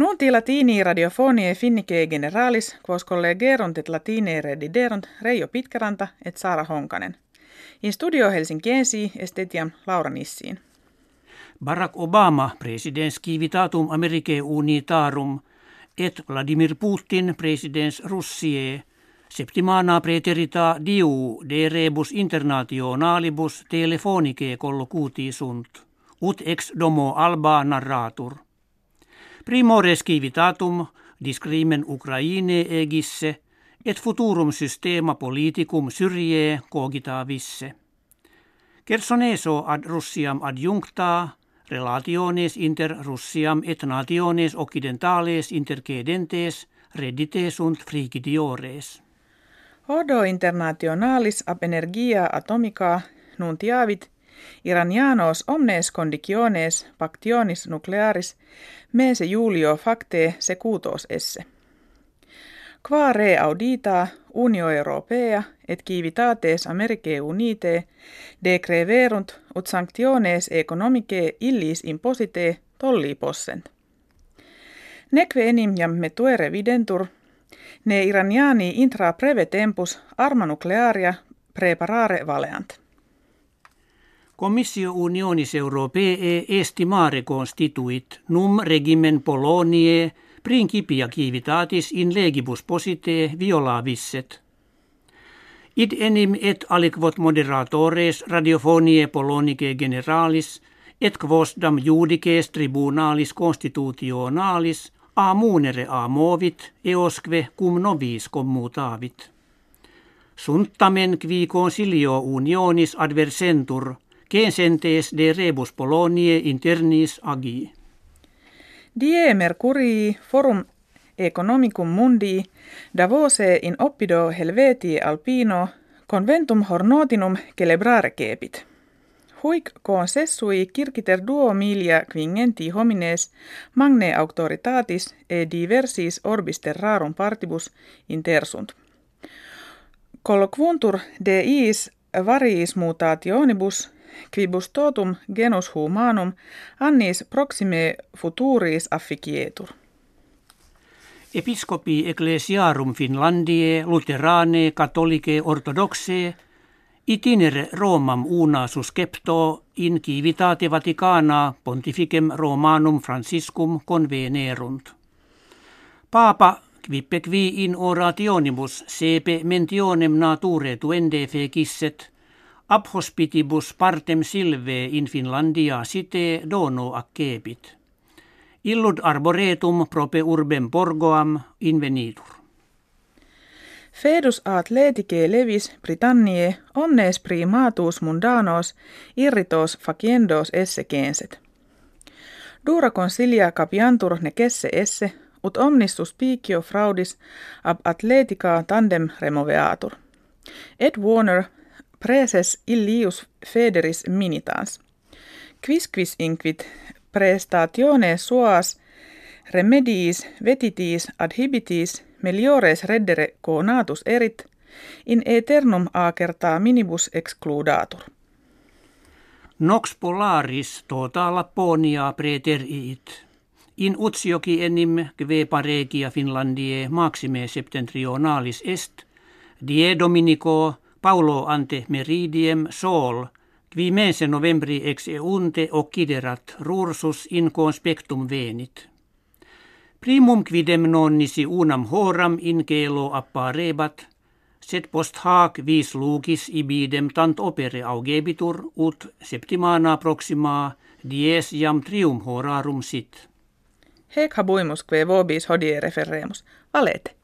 Nunti latini radiofonie finnike generalis, quos collegerunt et latine rediderunt Reijo Pitkäranta et Saara Honkanen. In studio Helsinkiensi estetiam Laura Nissiin. Barack Obama, presidents civitatum Americae unitarum, et Vladimir Putin, presidents Russie, septimana preterita diu de rebus internationalibus telefonike collocuti sunt, ut ex domo alba narratur. Primores civitatum discrimen Ukraine egisse, et futurum systema politicum syrie cogita visse. Kersoneso ad Russiam adjuncta, relationes inter Russiam et nationes occidentales intercedentes reddite sunt frigidiores. Odo internationalis ab energia atomica nuntiavit Iranianos omnes conditiones pactionis nuclearis mese julio facte secutos esse. Qua re audita Unio Europea et civitates Americae Unite decreverunt ut sanctiones economicae illis imposite tolli possent. Neque enim jam metuere videntur, ne iraniani intra preve tempus arma nuclearia preparare valeant. Comissio Unionis Europee estimare constituit num regimen Polonie principia civitatis in legibus posite violavisset. Id enim et aliquot moderatores radiofonie polonice generalis et quos dam judices tribunalis constitutionalis a munere a movit eosque cum nobis commutavit. Suntamen qui consilio unionis adversentur, censentes de rebus Polonie internis agi. Die Mercurii forum economicum mundi Davose in oppido Helvetii alpino conventum hornotinum celebrare cepit. Huic consessui circiter duo milia quingenti homines magne auctoritatis e diversis orbis terrarum partibus intersunt. Colloquuntur de iis variis mutationibus quibus totum genus humanum annis proxime futuris afficietur. Episcopi ecclesiarum Finlandie, Lutherane, Catholicae, Orthodoxe, itinere Romam una suscepto in civitate Vaticana pontificem Romanum Franciscum convenerunt. Papa quippe qui in orationibus sepe mentionem nature tuende fecisset, ab hospitibus partem silve in Finlandia site dono accepit. Illud arboretum prope urbem porgoam invenitur. Fedus atleticae levis Britanniae omnes primatus mundanos irritos faciendos esse censet. Dura consilia capiantur necesse esse, ut omnis suspicio fraudis ab atletica tandem removeatur. Ed Warner preses illius federis minitans. Quisquis inquit prestatione suas remediis vetitis adhibitis meliores reddere conatus erit in eternum acerta minibus excludatur. Nox polaris tota Lapponia preteriit. In utsioki enim kve paregia Finlandie maxime septentrionalis est, die dominico Paulo ante meridiem sol, qui mense novembri ex eunte occiderat rursus in conspectum venit. Primum quidem nonnisi unam horam in kelo apparebat, sed post hac vis lucis ibidem tant opere augebitur ut septimana proxima dies jam trium horarum sit. Hec habuimus que vobis hodie referremus. Valete.